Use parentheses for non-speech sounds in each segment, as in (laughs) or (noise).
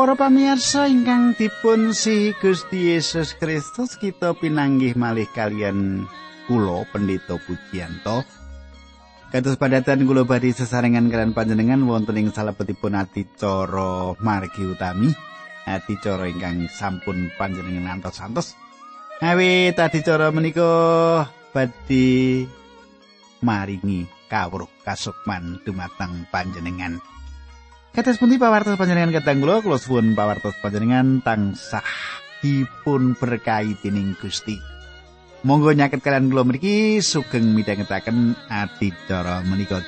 Para pamirsa ingkang dipun si Gusti Yesus Kristus kita pinanggih malih kalian kula Pendeta Pujiyanto. Kados padatan kula badhe sesarengan kalian panjenengan wonten ing salebetipun adicara margi utami. Adicara ingkang sampun panjenengan antos-antos. Awit adicara menika badhe maringi kawruh kasukman dumateng panjenengan. Kados pundi pawartos panjenengan kadang kula kula suwun pawartos panjenengan tansah dipun berkahi dening Gusti. Monggo nyaket kalian kula mriki sugeng midhangetaken adicara menika.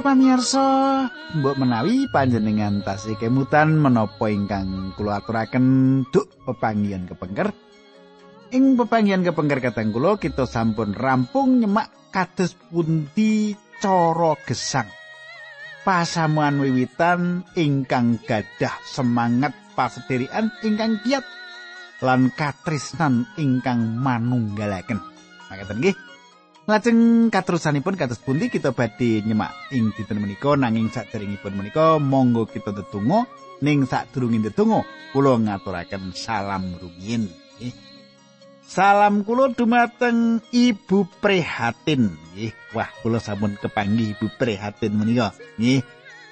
Pamirsa, mbok menawi panjenengan tasih kemutan menapa ingkang kula aturaken duk pepanggihan kepengker. Ing pepanggihan kepengker kateng kula kita sampun rampung nyemak kados pundi cara gesang. Pasamuan wiwitan ingkang gadah semangat pasederian ingkang kiat lan katrisnan ingkang manunggalaken. Makaten nggih. Lajeng katrusanipun kados pundi kita badhe nyemak ing dinten menika nanging saderengipun menika monggo kita tetunggo ning sadurunge tetunggo kula ngaturaken salam rumiyin nggih. Salam kula dumateng Ibu Prihatin nggih. Wah, kula sampun kepanggih Ibu Prihatin menika nggih.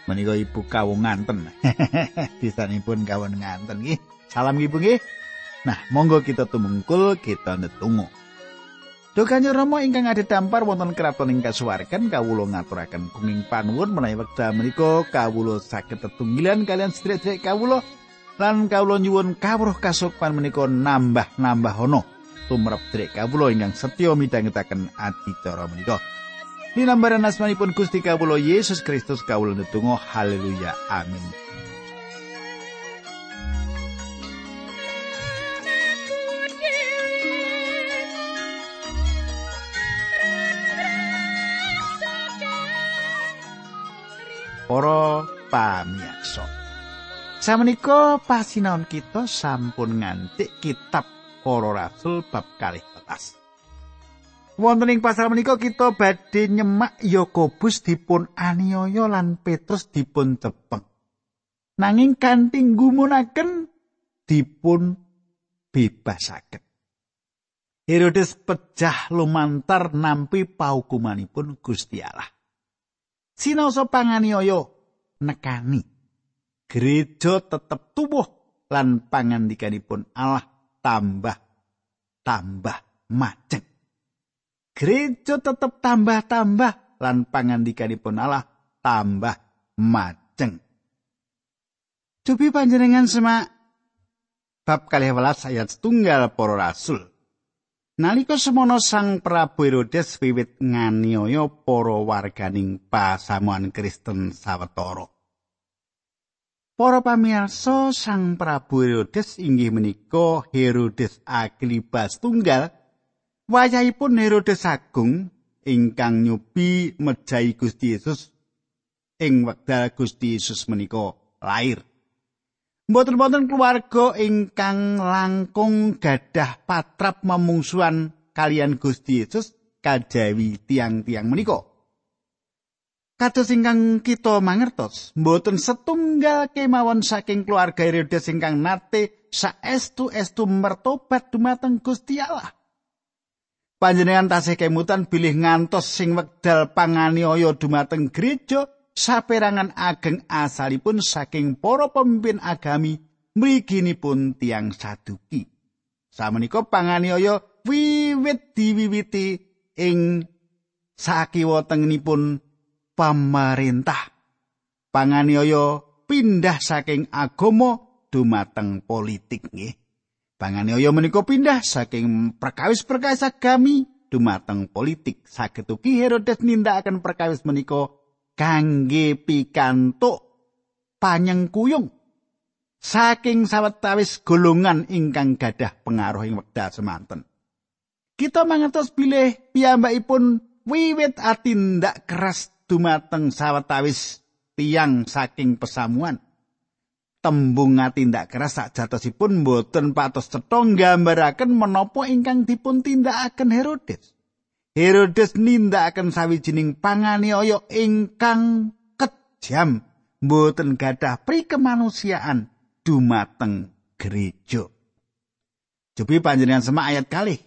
Menika Ibu kawung nganten. (laughs) Disanipun kawon nganten nggih. Salam Ibu nggih. Nah, monggo kita tumungkul kita netunggo. Dukanyo Rama ingkang ada dampar wonten kraton ing kasuwarken kawula ngaturaken kuning panuwun menawi wekdal menika kawula saged tetunggilan kalian sedherek kawula lan kawula nyuwun kawruh kasukman menika nambah-nambah ana tumrap sedherek kawula ingkang setya midhangetaken adicara menika. Dinambaran asmanipun Gusti kawula Yesus Kristus kawula netunggal haleluya amin. Para pamirsa. Samenika pasinaon kita sampun ngantik kitab Para Rasul bab kalih petas. Wonten ing pasal menika kita badhe nyemak Yakobus dipun aniaya lan Petrus dipun cepeng. Nanging kanthi gumunaken dipun bebasaken. Herodes pejah lumantar nampi paukumanipun Gusti Allah. Sinaosa panganiaya nekani. Gereja tetep tubuh lan pangandikanipun Allah tambah tambah macet. Gereja tetep tambah-tambah lan pangandikanipun Allah tambah maceng Cobi panjenengan semak bab kalih ayat setunggal para rasul Nalika semono Sang Prabu Herodes wiwit nganiaya para warganing pasamuan Kristen sawetara. Para pamirsa Sang Prabu Herodes inggih menika Herodes Agribas tunggal wayahipun Herodes Agung ingkang nyubi mejahi Gusti Yesus ing wekdal Gusti Yesus menika lair. Mboten-mboten keluarga ingkang langkung gadah patrap memungsuan kalian Gusti Yesus kajawi tiang-tiang menika. Kados ingkang kita mangertos, mboten setunggal kemawon saking keluarga Herodes ingkang nate saestu-estu mertobat dumateng Gusti Allah. Panjenengan tasih kemutan bilih ngantos sing wekdal panganiaya dumateng gereja saperangan ageng asalipun saking para pemimpin agami mriginipun tiang saduki. Samenika panganiaya wiwit diwiwiti ing sakiwa tengenipun pamarentah. Panganiaya pindah saking agama dumateng politik nggih. Panganiaya menika pindah saking perkawis-perkawis agami dumateng politik. Saged ugi Herodes nindakaken perkawis menika kangge pikantuk panyengkuyung saking sawetawis golongan ingkang gadah pengaruh ing wekdal semanten. Kita mangertos bilih piyambakipun wiwit atindak keras dumateng sawetawis tiang saking pesamuan. Tembung ngatindak keras sakjatosipun boten patos cetha nggambaraken menapa ingkang dipun tindakaken Herodes. Herodes nindakaken sawijining panganiaya ingkang kejam boten gadah prikemanusiaan dumateng gereja. Cobi panjenengan semak ayat kali.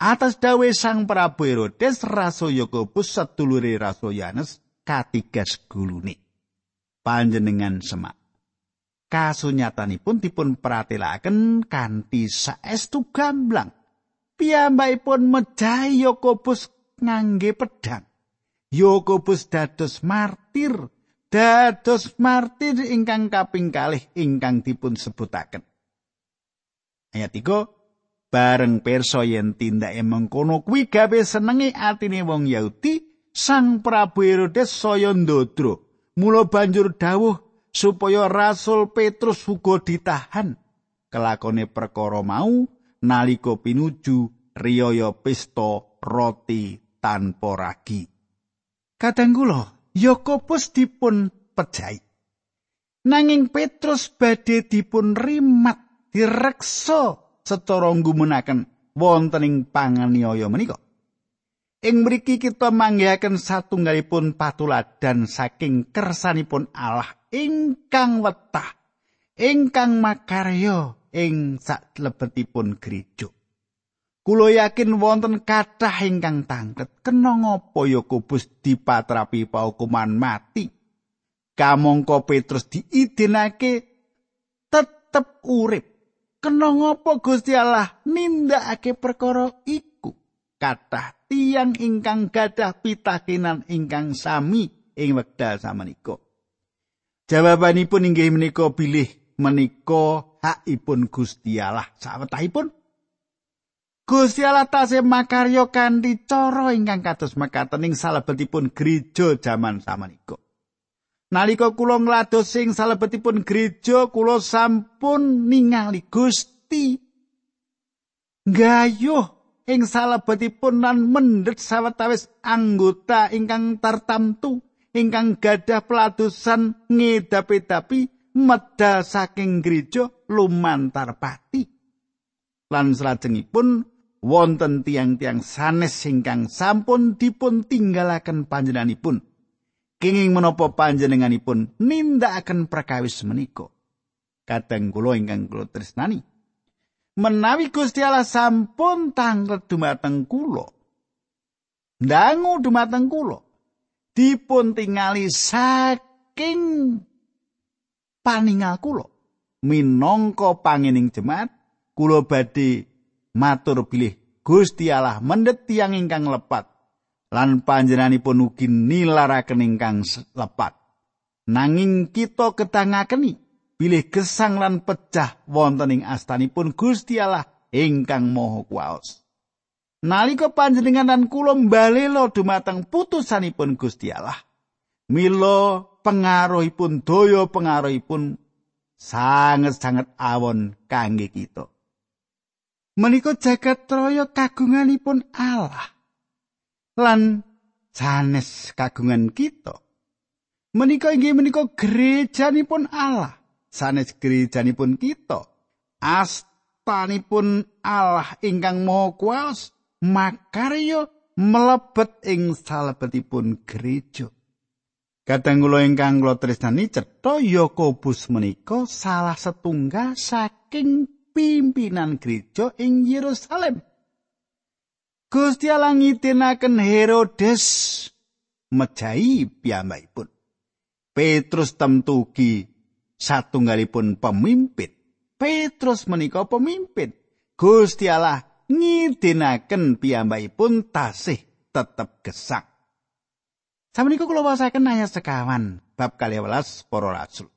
Atas dawe sang Prabu Herodes raso Yakobus sedulure raso Yohanes katigas gulune. Panjenengan semak. Kasunyatanipun dipun pratelaken kanthi saestu gamblang. Piyambakipun mejahi Yakobus ngangge pedang. Yakobus dados martir, dados martir ingkang kaping kalih ingkang dipun sebutaken. Ayat 3 bareng perso yen tindake mengkono kuwi gawe senenge atine wong Yahudi Sang Prabu Herodes saya ndodro mula banjur dawuh supaya Rasul Petrus uga ditahan. Kelakone perkara mau nalika pinuju riyaya pesta roti tanpa ragi. Kadang kula Yakobus dipun pejahi. Nanging Petrus badhe dipun rimat direksa secara ngumunaken wonten ing panganiaya menika. Ing mriki kita manggihaken satunggalipun patuladan saking kersanipun Allah ingkang wetah, ingkang makarya ing saklebetipun gereja. Kulo yakin wonten kathah ingkang tangket kena ngapa Yakobus dipatrapi paukuman mati. Kamangka Petrus diidinake tetep urip. Kena ngapa Gusti Allah nindakake perkara iku? Kathah tiang ingkang gadah pitakenan ingkang sami ing wekdal samenika. Jawabanipun inggih menika bilih menika hakipun Gusti Allah sawetahipun. Gusti Allah tasih makarya kanthi cara ingkang kados mekaten ing salebetipun gereja jaman samenika. Nalika kula nglados sing salebetipun gereja kula sampun ningali Gusti gayuh ing salebetipun lan mendhet sawetawis anggota ingkang tartamtu ingkang gadah peladusan ngedapi-dapi medal saking gereja lumantar pati. Lan salajengipun wonten tiang-tiang sanes ingkang sampun dipun tinggalaken panjenenganipun. Kenging menapa panjenenganipun nindakaken perkawis menika. Kadang kula ingkang kula tresnani. Menawi Gusti Allah sampun tanglet dumateng kula. Ndangu dumateng kula. Dipun tingali saking paningal kula minangka pangening jemaat kula badhe matur bilih Gusti Allah mendhet tiyang ingkang lepat lan panjenenganipun ugi nilaraken ingkang lepat nanging kita ketangakeni bilih gesang lan pecah wonten ing astanipun Gusti Allah ingkang Maha Kuwaos. Nalika panjenengan lan kula mbalela dumateng putusanipun Gusti Allah, mila pengaruhipun daya pengaruhipun sanget-sanget awon kangge kita. Menika jagat raya kagunganipun Allah. Lan sanes kagungan kita. Menika inggih menika gerejanipun Allah. sanes gerejanipun kita astanipun Allah ingkang Maha Kuwas makarya mlebet ing salebetipun gereja Kadang kula ingkang kula tresnani cetha Yakobus menika salah setunggal saking pimpinan gereja ing Yerusalem. Gusti Allah ngidinaken Herodes mejahi piyambakipun. Petrus temtugi satunggalipun pemimpin. Petrus menika pemimpin. Gusti Allah ngidinaken piyambakipun tasih tetep gesang. Samenika kula wasaken ayat sekawan bab 12 para rasul.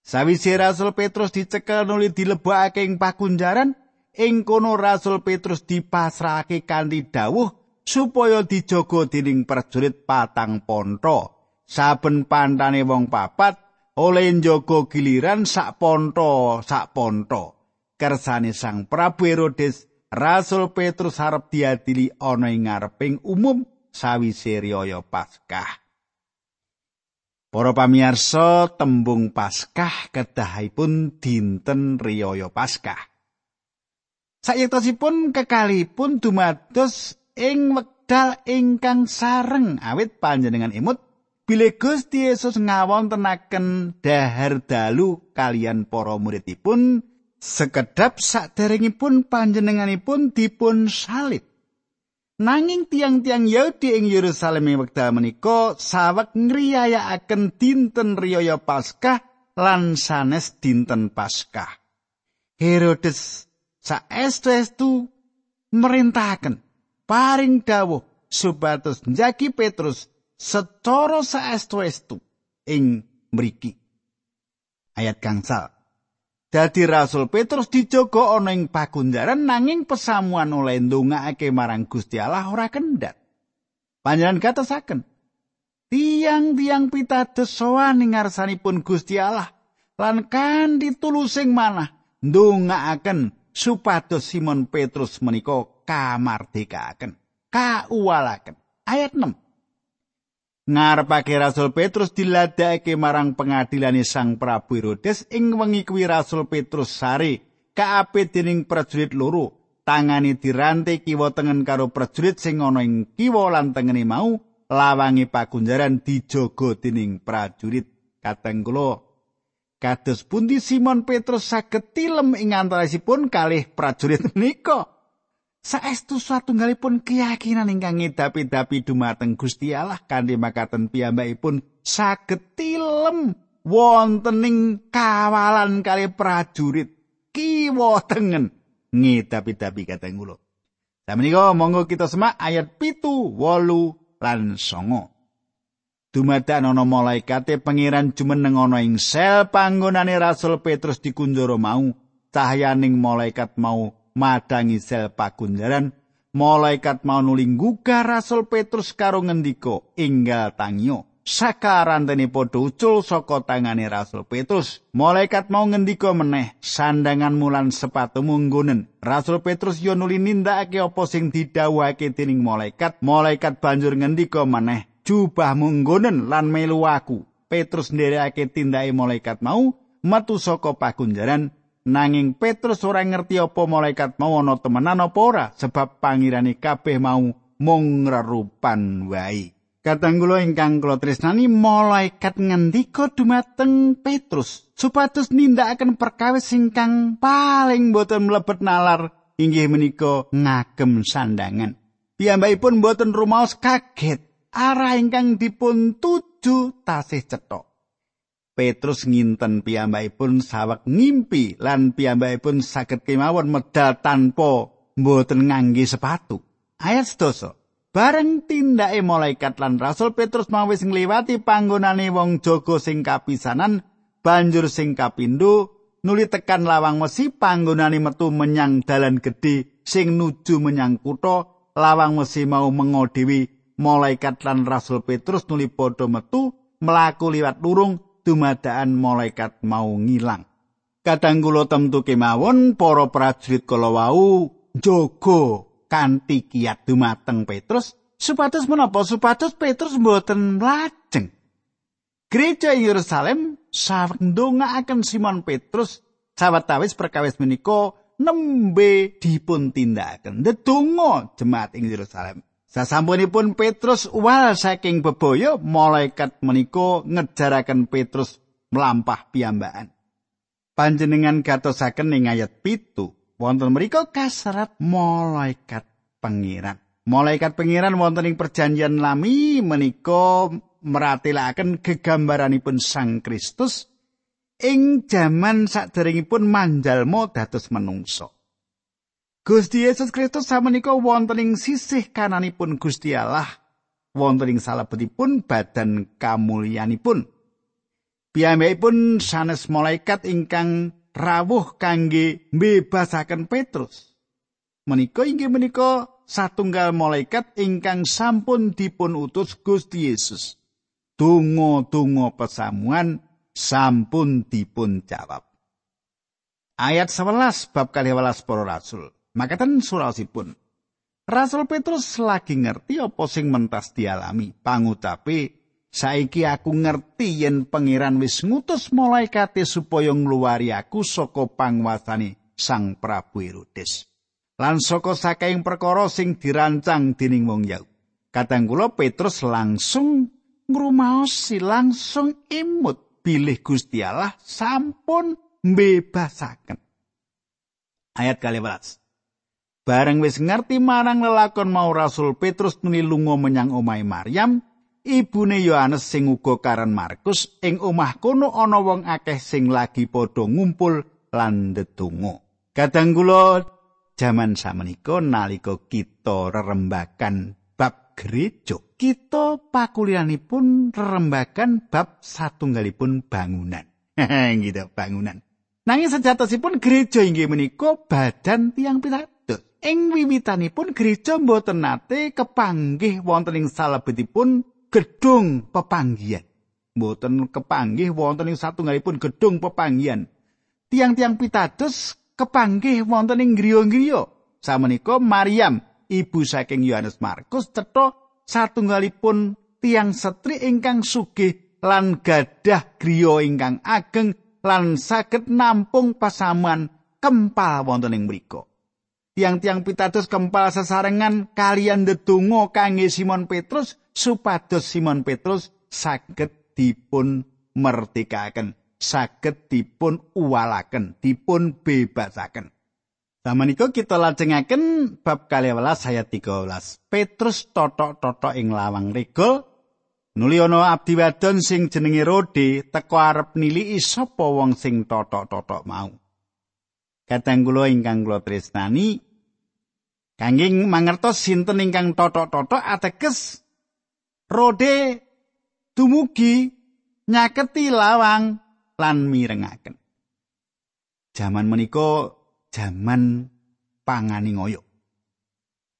Sawise Rasul Petrus dicekel nuli dilebokake ing pakunjaran, ing kono Rasul Petrus dipasrahake kanthi dawuh supaya dijaga dening prajurit patang ponto. Saben pantane wong papat oleh njogo giliran sak ponto sak ponto kersane sang Prabu Herodes Rasul Petrus harap diadili ana ing ngareping umum sawise riyaya Paskah Para pamirsa, tembung Paskah kedahipun dinten riyaya Paskah. Sayektosipun kekalipun dumados ing wekdal ingkang sareng awit panjenengan imut bilih Gusti Yesus ngawontenaken dahar dalu kalian para muridipun sekedap saderengipun panjenenganipun dipun salib. Nanging tiang-tiang Yahudi ing Yerusalem ing wekdal menika saweg ngriyayakaken dinten riyaya Paskah lan sanes dinten Paskah. Herodes saestu-estu merintahaken paring dawuh supados njagi Petrus secara saestu-estu ing mriki. Ayat gangsal. Dadi Rasul Petrus dijogo ana ing pagunjaran nanging pesamuan oleh ndongaake marang Gusti Allah ora kendhat. Panjenengan katasaken, tiang-tiang pitados sowan ing ngarsanipun Gusti Allah lan kanthi tulusing manah ndongaaken supados Simon Petrus menika kamardikaken, kauwalaken. Ayat 6. Ngarepake Rasul Petrus diladake marang pengadilane Sang Prabu Herodes ing wengi kuwi Rasul Petrus sare kaapit dening prajurit loro. Tangane dirante kiwa tengen karo prajurit sing ana ing kiwa lan tengene mau lawangi pagunjaran dijogo dening prajurit. Kateng kula kados pundi Simon Petrus saged tilem ing antawisipun kalih prajurit menika saestu satunggalipun keyakinan ingkang ngedapi-dapi dumateng Gusti Allah kanthi makaten piyambakipun saged tilem wontening kawalan kali prajurit kiwa tengen ngedapi-dapi kateng kula. Samenika monggo kita semak ayat pitu wolu lan songo. Dumadan ana malaikate pangeran jumeneng ana ing sel panggonane Rasul Petrus dikunjara mau cahyaning malaikat mau madangi sel pagunjaran malaikat mau nuling rasul Petrus karo ngendika inggal tangio sakarantene padha ucul saka tangane rasul Petrus. Malaikat mau ngendika meneh sandangan mulan sepatu munggunen rasul Petrus yo nuli nindakake apa sing didhawuhake dening malaikat. Malaikat banjur ngendika meneh jubah munggunen lan melu aku. Petrus nderekake tindake malaikat mau metu saka pagunjaran Nanging Petrus ora ngerti apa malaikat mau ana temenan apa ora sebab pangirane kabeh mau mung rerupan wae. Katanggula ingkang kula tresnani malaikat ngendika dumateng Petrus supados nindakaken perkawis ingkang paling boten mlebet nalar inggih menika ngagem sandangan. Piyambakipun boten rumaos kaget arah ingkang dipun tuju tasih cetok. Petrus nginten piyambakipun sawek ngimpi lan piyambakipun saged kemawon medal tanpa mboten ngangge sepatu. Ayat sedoso. Bareng tindake malaikat lan Rasul Petrus mawis ngliwati panggonane wong jaga sing kapisanan, banjur sing kapindo nuli tekan lawang mesi panggonane metu menyang dalan gedhe sing nuju menyang kutha. Lawang mesi mau mengo dewi malaikat lan Rasul Petrus nuli padha metu mlaku liwat lurung dumadaan malaikat mau ngilang. Kadang kula temtu kemawon para prajurit kala wau njaga kanthi kiat dumateng Petrus supados menapa supados Petrus mboten lajeng. Gereja Yerusalem saweg ndongaaken Simon Petrus sawetawis perkawis menika nembe dipun tindakaken. Ndedonga jemaat ing Yerusalem. Sasampunipun Petrus uwal saking bebaya, malaikat menika ngejaraken Petrus melampah piyambakan. Panjenengan gatosaken ing ayat pitu, wonten mriku kasrat malaikat pengiran. Malaikat pengiran wonten ing perjanjian lami menika meratelaken gegambaranipun Sang Kristus ing jaman saderengipun manjalma dados menungso. Gusti Yesus Kristus samenika wonten ing sisih kananipun Gusti Allah wonten ing salebetipun badan kamulyanipun. Piyambakipun sanes malaikat ingkang rawuh kangge mbebasaken Petrus. Menika inggih menika satunggal malaikat ingkang sampun dipun utus Gusti Yesus. Tungo-tungo pesamuan sampun dipun jawab. Ayat 11 bab 12 para rasul. Makaten surasipun. Rasul Petrus lagi ngerti apa sing mentas dialami. Pangucape Saiki aku ngerti yen pangeran wis ngutus malaikate supaya ngluwari aku saka pangwasane Sang Prabu Herodes. Lan saka saking perkara sing dirancang dening wong Yahudi. Kadang kula Petrus langsung ngrumaosi langsung imut bilih Gusti Allah sampun mbebasaken. Ayat 12. Bareng wis ngerti marang lelakon mau Rasul Petrus nuli lunga menyang omahe Maryam, ibune Yohanes sing uga karan Markus ing omah kono ana wong akeh sing lagi padha ngumpul lan ndedonga. Kadang kula jaman samenika nalika kita rerembakan bab gereja, kita pakulianipun rerembakan bab satunggalipun bangunan. (laughs) gitu, bangunan. Nanging sejatosipun gereja inggih menika badan tiang pitados. Ing wiwitanipun gereja mboten nate kepanggih wonten ing salebetipun gedung pepanggian. Mboten kepanggih wonten ing satunggalipun gedung pepanggian. Tiang-tiang pitados kepanggih wonten ing griya-griya. Samenika Maryam, ibu saking Yohanes Markus cetha satunggalipun tiang setri ingkang sugih lan gadah griya ingkang ageng lan saged nampung pasaman kempal wonten ing mriku. Tiang-tiang pitados kempal sesarengan kalian ndedonga kangge Simon Petrus supados Simon Petrus saged dipun mertikaken, saged dipun uwalaken, dipun bebasaken. Samenika kita lajengaken bab 12 ayat 13. Petrus totok-totok ing lawang regol nuli ana abdi wadon sing jenenge Rode teko arep niliki sapa wong sing totok-totok mau. Kadang kula ingkang kula tresnani kangge mangertos sinten ingkang totok-totok ateges Rode dumugi nyaketi lawang lan mirengaken. Jaman menika jaman pangani ngoyo.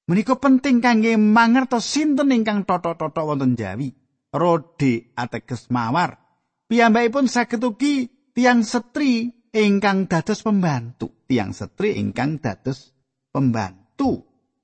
Menika penting kangge mangertos sinten ingkang totok-totok wonten Jawi. Rode ateges mawar. Piyambakipun saged ugi tiang setri ingkang dados pembantu. Tiang setri ingkang dados pembantu.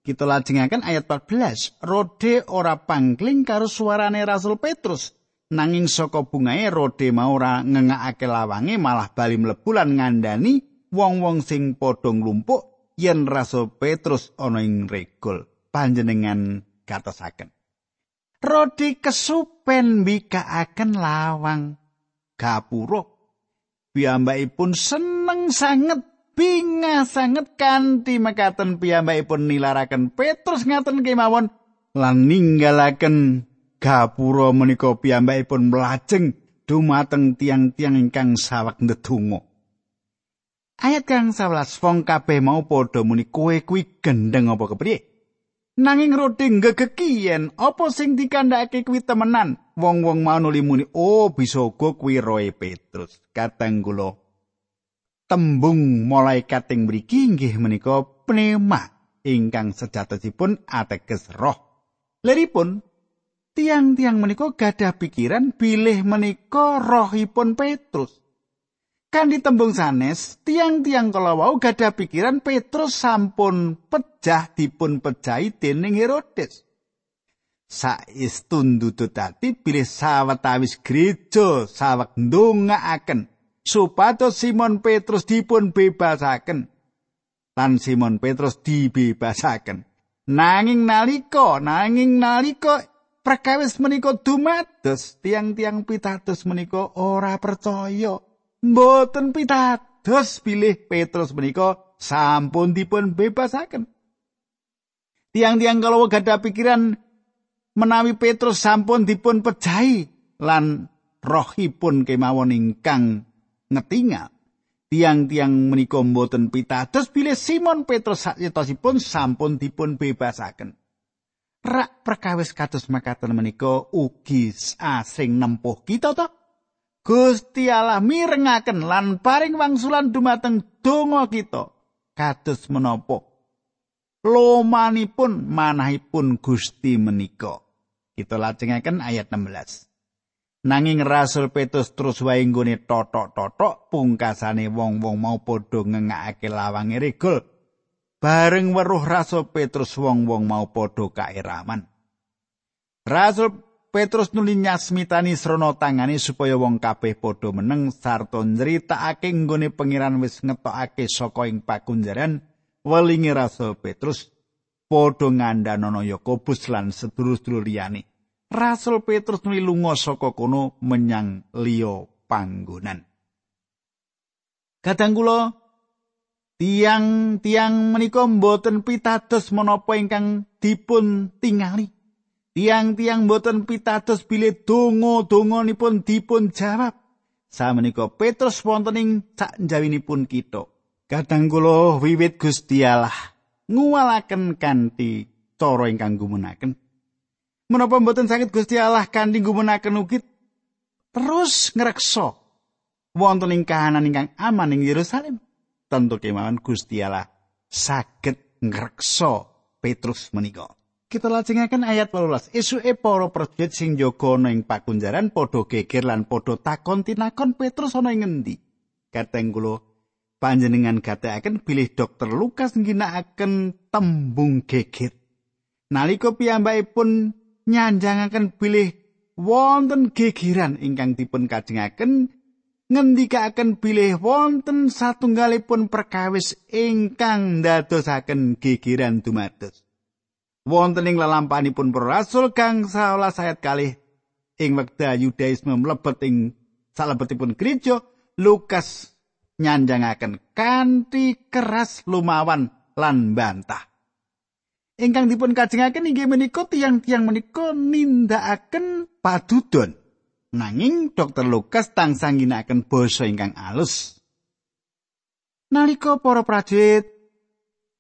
Kita lajengaken ayat 14. Rode ora pangling karo suarane Rasul Petrus. Nanging saka bungae Rode mau ora ngengakake lawange malah bali mlebu lan ngandani wong-wong sing padha nglumpuk yen Rasul Petrus ana ing regol. Panjenengan katosaken. Rode kesupen mbikaaken lawang gapura. Piyambakipun seneng sanget bingah sanget kanthi mekaten piyambakipun nilaraken Petrus ngaten kemawon lan ninggalaken gapura menika piyambakipun mlajeng dumateng tiang-tiang ingkang sawak ndedonga. Ayat kang 11 wong kabeh mau padha muni kowe kuwi gendeng apa kepriye? Nanging roti ngegeki yen apa sing dikandhake kuwi temenan. Wong-wong mau nuli muni, "Oh, bisa uga kuwi roe Petrus." Kadang kula tembung malaikat ing mriki inggih menika pneuma ingkang sejatosipun ateges roh. Leripun tiang-tiang menika gadah pikiran bilih menika rohipun Petrus. Kan ditembung sanes, tiang-tiang kala wau gadah pikiran Petrus sampun pejah dipun pejahi dening Herodes. Saistun dudut dadi bilih sawetawis gereja sawek ndongaaken supados Simon Petrus dipun bebasaken lan Simon Petrus dibebasaken. Nanging nalika nanging nalika perkawis menika dumados tiang-tiang pitados menika ora percaya. Mboten pitados bilih Petrus menika sampun dipun bebasaken tiang-tiang kalau gadah pikiran menawi Petrus sampun dipun pejahi lan rohipun kemawon ingkang ngetingal. Tiang-tiang menika mboten pitados bilih Simon Petrus sakyatosipun sampun dipun bebasaken. Rak perkawis kados makaten menika ugi asring nempuh kita to. Gusti Allah mirengaken lan paring wangsulan dumateng donga kita kados menapa lomanipun manahipun Gusti menika. Kita lajengaken ayat 16. Nanging Rasul Petrus terus wae nggone totok-totok pungkasane wong-wong mau padha ngengakake lawange regol. Bareng weruh Rasul Petrus wong-wong mau padha kairaman. Rasul Petrus nuli nyasmitani srana tangane supaya wong kabeh padha meneng sarta nyritakake nggone pangeran wis ngetokake saka ing pakunjaran welinge Rasul Petrus padha ngandhanono Yakobus lan sedulur-sedulur liyane. Rasul Petrus nuli lunga saka kono menyang liya panggonan. Kadang kula tiang-tiang menika mboten pitados menapa ingkang dipun tingali. Tiang-tiang boten pitados bilih donga-donganipun dipun jawab. Samenika Petrus wonten ing sak njawinipun kita. Kadang kula wiwit Gusti Allah nguwalaken kanthi cara ingkang gumunaken. Menapa mboten saged Gusti Allah kanthi gumunaken ugi terus ngreksa wonten ing kahanan ingkang aman ing Yerusalem. Tentu kemawon Gusti Allah saged ngreksa Petrus menika. Kita lajengaken ayat 18. Esuke para prajurit sing jaga ana ing pakunjaran padha geger lan padha takon tinakon Petrus ana ing ngendi. Kateng kula panjenengan gatekaken bilih dokter Lukas ngginakaken tembung geger. Nalika piyambakipun nyanjangaken bilih wonten gegeran ingkang dipun kajengaken ngendikaken bilih wonten satunggalipun perkawis ingkang ndadosaken gegeran dumados. wonten ing lelampahanipun para rasul kang salah sayat kalih ing wekdal Yudaisme mlebet ing salebetipun gereja Lukas nyanjangaken kanthi keras lumawan lan bantah. Ingkang dipun kajengaken inggih menika tiang-tiang menika nindakaken padudon. Nanging Dr. Lukas tansah ngginakaken basa ingkang alus. Nalika para prajurit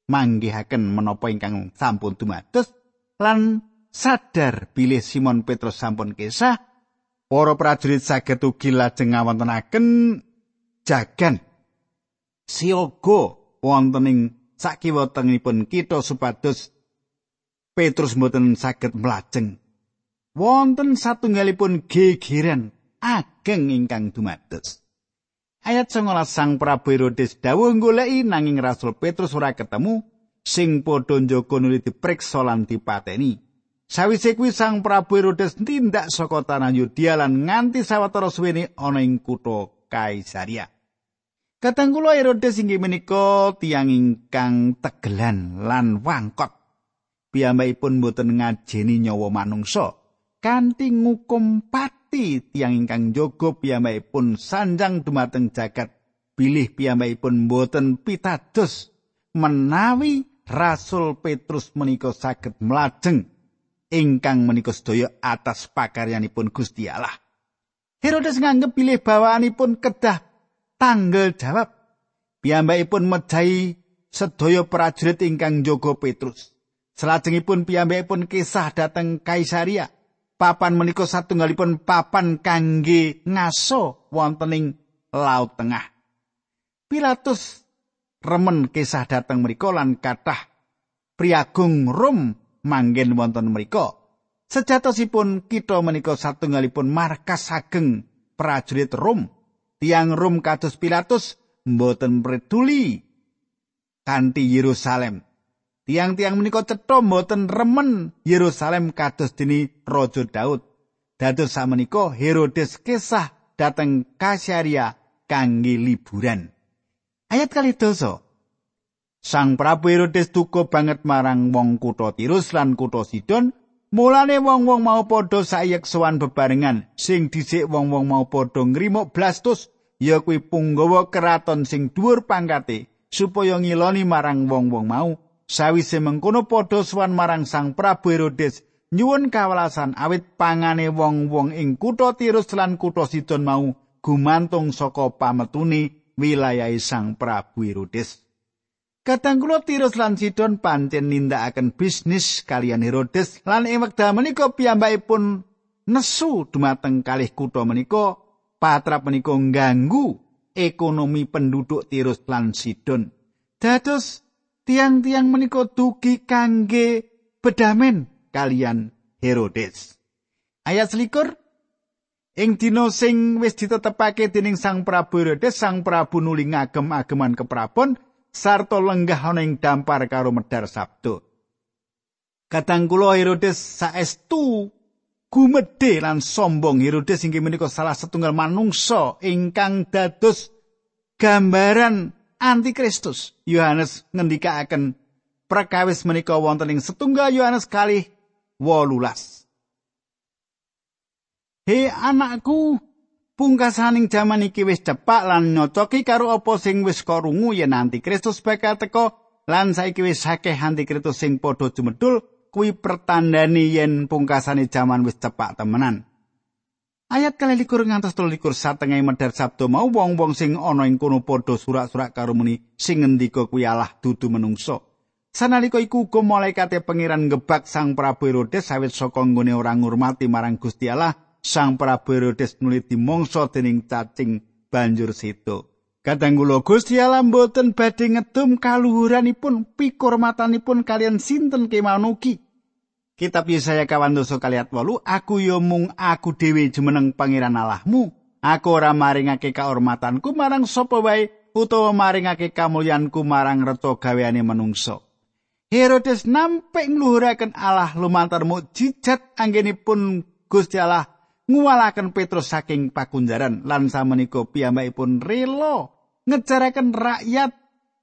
manggihaken menapa ingkang sampun dumados lan sadar bilih Simon Petrus sampun kesah para prajurit saged ugi lajeng ngawontenaken jagan siaga wonten ing sakiwatenganipun kita supados Petrus mboten saged mlajeng wonten satunggalipun gegeran ageng ingkang dumados Ayat 19 Sang Prabu Herodes dawuh goleki nanging Rasul Petrus ora ketemu sing padha njaga nuli dipriksa lan dipateni. Sawise kuwi Sang Prabu Herodes tindak saka tanah Yudea lan nganti sawetara suwene ana ing kutha Kaisaria. Katanggula Herodes inggih menika tiyang ingkang tegelan lan wangkot. Piyambakipun boten ngajeni nyawa manungsa kanthi ngukum pat pati tiang ingkang jaga piyambakipun sanjang dumateng jagat bilih piyambakipun boten pitados menawi Rasul Petrus menika saged mlajeng ingkang menika sedaya atas pakaryanipun Gusti Allah. Herodes nganggep bilih bawaanipun kedah tanggal jawab. Piyambakipun mejahi sedaya prajurit ingkang jaga Petrus. Selajengipun piyambakipun kisah dateng Kaisaria. papan menika satunggalipun papan kangge ngaso wonten ing laut tengah. Pilatus remen kisah dateng mriku lan kathah priagung Rom manggen wonten mriku. Sejatosipun kita menika satunggalipun markas ageng prajurit Rom. Tiang Rom kados Pilatus mboten peduli kanthi Yerusalem. Tiang-tiang menika cetha mboten remen Yerusalem kados dini Raja Daud. Dados samenika Herodes kesah dateng Kasaria kangge liburan. Ayat kali dosa. Sang Prabu Herodes tuku banget marang wong kutha Tirus lan kutha Sidon, mulane wong-wong mau padha sayek sowan bebarengan, sing dhisik wong-wong mau padha ngrimuk blastus, ya kuwi punggawa keraton sing dhuwur pangkate, supaya ngiloni marang wong-wong mau Sawise mengkono padha suwan marang Sang Prabu Herodes nyuwun kawelasan awit pangane wong-wong ing kutha Tirus lan kutha Sidon mau gumantung saka pametune wilayah Sang Prabu Herodes. Kadang kula Tirus lan Sidon pancen nindakaken bisnis kalian Herodes lan ing wekdal menika piyambakipun nesu dumateng kalih kutha menika patrap menika ngganggu ekonomi penduduk Tirus lan Sidon. Dados tiang-tiang menika dugi kangge bedamen kalian Herodes. Ayat selikur Ing dina sing wis ditetepake dening Sang Prabu Herodes, Sang Prabu nuli ngagem-ageman keprabon sarta lenggah ana ing dampar karo medar sabdo. Kadang kula Herodes saestu gumedhe lan sombong Herodes inggih menika salah setunggal manungsa ingkang dados gambaran antikristus Yohanes ngendikaaken prakawis menika wonten ing setunggal Yohanes kalih wolulas He anakku pungkasaning jaman iki wis cepak lan nyocoki karo apa sing wis korungu yen antikristus bakal teka lan saiki wis akeh antikristus sing padha jumedul kuwi pertandani yen pungkasane jaman wis cepak temenan. Ayat kali likur ngantos telu likur satengah medar sabdo mau wong-wong sing ana ing kono padha surak-surak karo muni sing ngendika kuwi Allah dudu menungso. Sanalika iku uga malaikate pangeran ngebak Sang Prabu Herodes sawit saka nggone ora ngurmati marang Gusti Allah, Sang Prabu Herodes nuli dimangsa dening cacing banjur situ. Kadang kula Gusti Allah mboten badhe ngedum kaluhuranipun pikurmatanipun kalian sinten kemawon ugi. Kitab Yesaya kawan dosa kaliat walu, aku yo mung aku dhewe jumeneng pangeran Allahmu. Aku ora maringake kaurmatanku marang sapa wae utawa maringake kamulyanku marang reto gaweane manungsa. Herodes nampik ngluhuraken Allah lumantar mukjizat anggenipun Gusti Allah nguwalaken Petrus saking pakunjaran lan samenika piyambakipun rela ngejaraken rakyat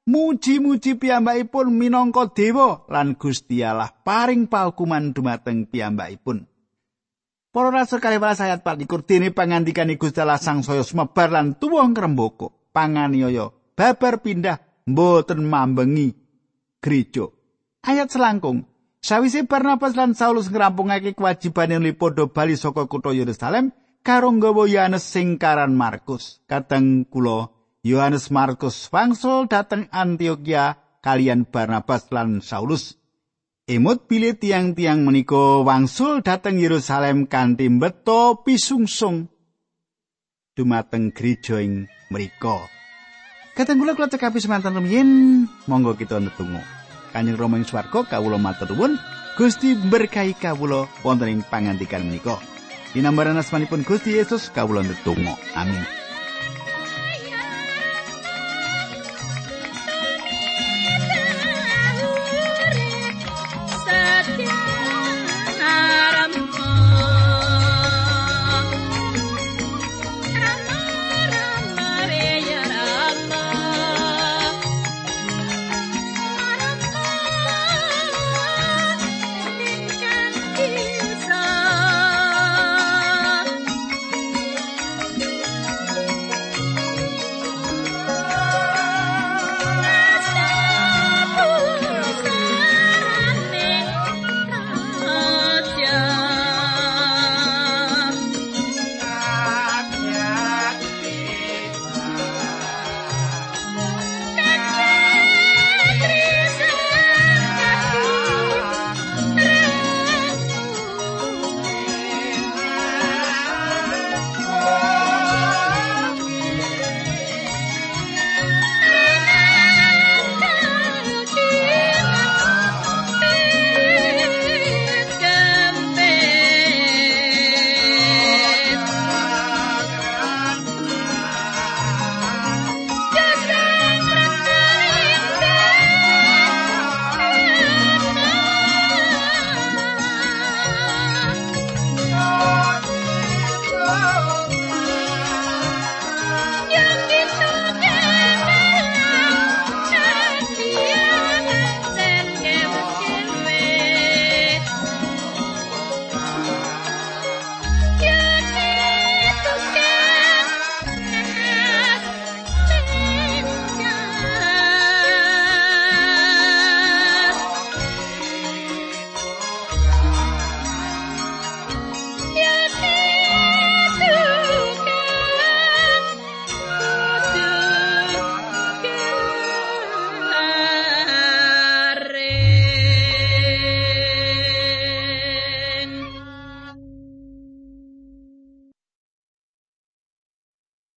muji-muji piyambakipun minangka dewa lan Gusti Allah paring paukuman dumateng piyambakipun. Para rasul kalih ayat 24 dene pangandikan Gusti Allah sang saya sumebar lan tuwuh ngrembaka panganiaya babar pindah mboten mambengi gereja. Ayat selangkung Sawise Barnabas lan Saulus ngrampungake kewajibane li padha bali saka kutha Yerusalem karo nggawa Yohanes sing karan Markus. Kadang kula Yohanes Markus wangsul dateng Antioquia kalian Barnabas lan Saulus. Emut pilih tiang-tiang menika wangsul dateng Yerusalem kanthi beto pisungsung dumateng gereja ing mriku. Katenggulah kula cekapi semanten rumiyin, monggo kita ndedonga. Kanjeng Rama ing swarga kawula matur nuwun, Gusti berkahi kawula wonten ing pangandikan menika. Dinambaran asmanipun Gusti Yesus kawula ndedonga. Amin.